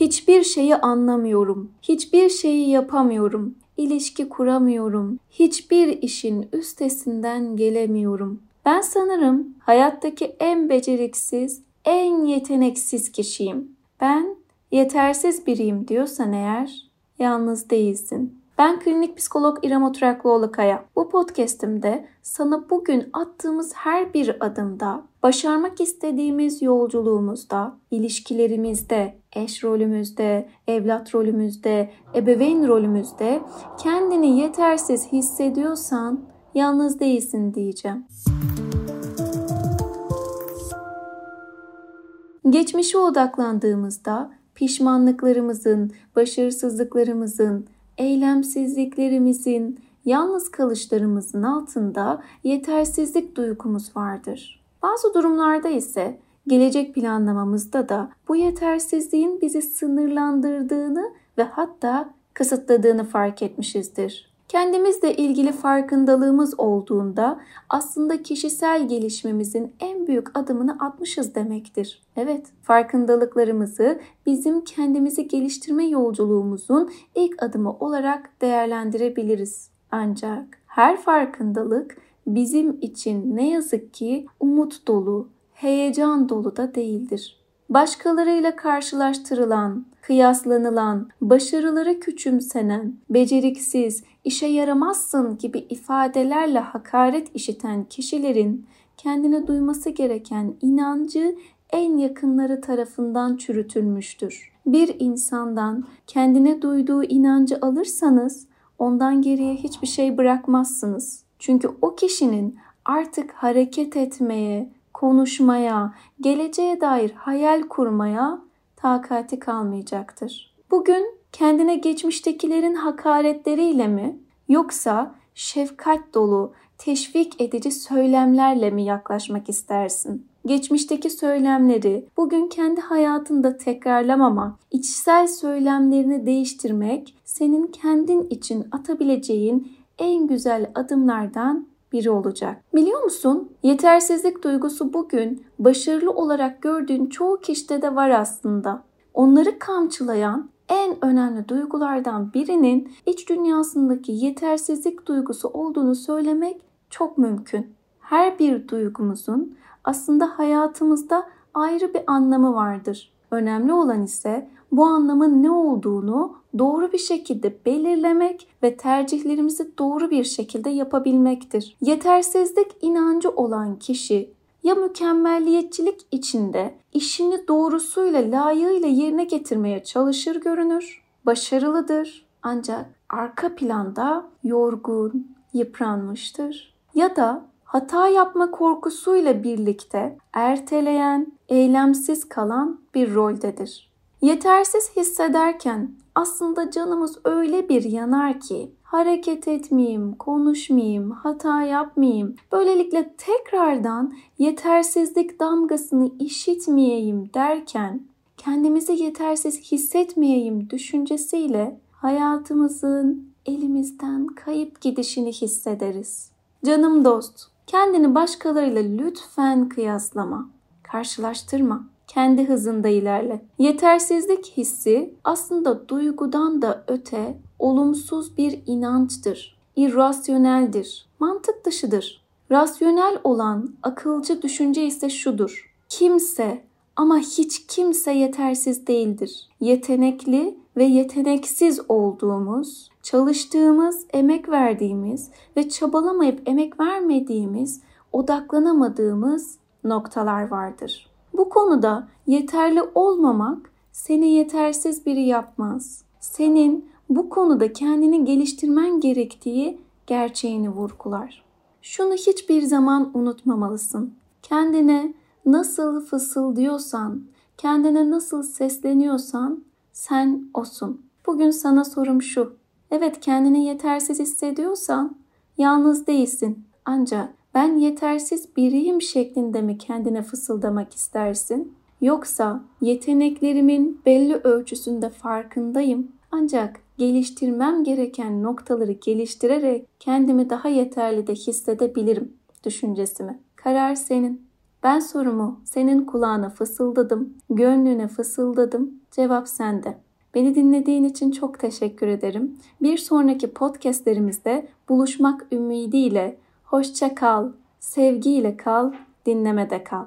Hiçbir şeyi anlamıyorum. Hiçbir şeyi yapamıyorum. İlişki kuramıyorum. Hiçbir işin üstesinden gelemiyorum. Ben sanırım hayattaki en beceriksiz, en yeteneksiz kişiyim. Ben yetersiz biriyim diyorsan eğer yalnız değilsin. Ben klinik psikolog İrem Oturaklıoğlu Kaya. Bu podcast'imde sana bugün attığımız her bir adımda, başarmak istediğimiz yolculuğumuzda, ilişkilerimizde, eş rolümüzde, evlat rolümüzde, ebeveyn rolümüzde kendini yetersiz hissediyorsan yalnız değilsin diyeceğim. Geçmişe odaklandığımızda pişmanlıklarımızın, başarısızlıklarımızın, eylemsizliklerimizin, yalnız kalışlarımızın altında yetersizlik duygumuz vardır. Bazı durumlarda ise gelecek planlamamızda da bu yetersizliğin bizi sınırlandırdığını ve hatta kısıtladığını fark etmişizdir. Kendimizle ilgili farkındalığımız olduğunda aslında kişisel gelişmemizin en büyük adımını atmışız demektir. Evet, farkındalıklarımızı bizim kendimizi geliştirme yolculuğumuzun ilk adımı olarak değerlendirebiliriz. Ancak her farkındalık bizim için ne yazık ki umut dolu, heyecan dolu da değildir başkalarıyla karşılaştırılan, kıyaslanılan, başarıları küçümsenen, beceriksiz, işe yaramazsın gibi ifadelerle hakaret işiten kişilerin kendine duyması gereken inancı en yakınları tarafından çürütülmüştür. Bir insandan kendine duyduğu inancı alırsanız ondan geriye hiçbir şey bırakmazsınız. Çünkü o kişinin artık hareket etmeye, konuşmaya, geleceğe dair hayal kurmaya takati kalmayacaktır. Bugün kendine geçmiştekilerin hakaretleriyle mi yoksa şefkat dolu, teşvik edici söylemlerle mi yaklaşmak istersin? Geçmişteki söylemleri bugün kendi hayatında tekrarlamama, içsel söylemlerini değiştirmek senin kendin için atabileceğin en güzel adımlardan biri olacak. Biliyor musun? Yetersizlik duygusu bugün başarılı olarak gördüğün çoğu kişide de var aslında. Onları kamçılayan en önemli duygulardan birinin iç dünyasındaki yetersizlik duygusu olduğunu söylemek çok mümkün. Her bir duygumuzun aslında hayatımızda ayrı bir anlamı vardır. Önemli olan ise bu anlamın ne olduğunu doğru bir şekilde belirlemek ve tercihlerimizi doğru bir şekilde yapabilmektir. Yetersizlik inancı olan kişi ya mükemmelliyetçilik içinde işini doğrusuyla layığıyla yerine getirmeye çalışır görünür, başarılıdır ancak arka planda yorgun, yıpranmıştır. Ya da hata yapma korkusuyla birlikte erteleyen, eylemsiz kalan bir roldedir. Yetersiz hissederken aslında canımız öyle bir yanar ki hareket etmeyeyim, konuşmayayım, hata yapmayayım. Böylelikle tekrardan yetersizlik damgasını işitmeyeyim derken kendimizi yetersiz hissetmeyeyim düşüncesiyle hayatımızın elimizden kayıp gidişini hissederiz. Canım dost, kendini başkalarıyla lütfen kıyaslama, karşılaştırma kendi hızında ilerle. Yetersizlik hissi aslında duygudan da öte olumsuz bir inançtır. İrrasyoneldir, mantık dışıdır. Rasyonel olan akılcı düşünce ise şudur. Kimse ama hiç kimse yetersiz değildir. Yetenekli ve yeteneksiz olduğumuz, çalıştığımız, emek verdiğimiz ve çabalamayıp emek vermediğimiz, odaklanamadığımız noktalar vardır. Bu konuda yeterli olmamak seni yetersiz biri yapmaz. Senin bu konuda kendini geliştirmen gerektiği gerçeğini vurgular. Şunu hiçbir zaman unutmamalısın. Kendine nasıl fısıldıyorsan, kendine nasıl sesleniyorsan sen osun. Bugün sana sorum şu. Evet kendini yetersiz hissediyorsan yalnız değilsin. Ancak ben yetersiz biriyim şeklinde mi kendine fısıldamak istersin? Yoksa yeteneklerimin belli ölçüsünde farkındayım ancak geliştirmem gereken noktaları geliştirerek kendimi daha yeterli de hissedebilirim düşüncesi mi? Karar senin. Ben sorumu senin kulağına fısıldadım, gönlüne fısıldadım. Cevap sende. Beni dinlediğin için çok teşekkür ederim. Bir sonraki podcastlerimizde buluşmak ümidiyle hoşça kal, sevgiyle kal, dinlemede kal.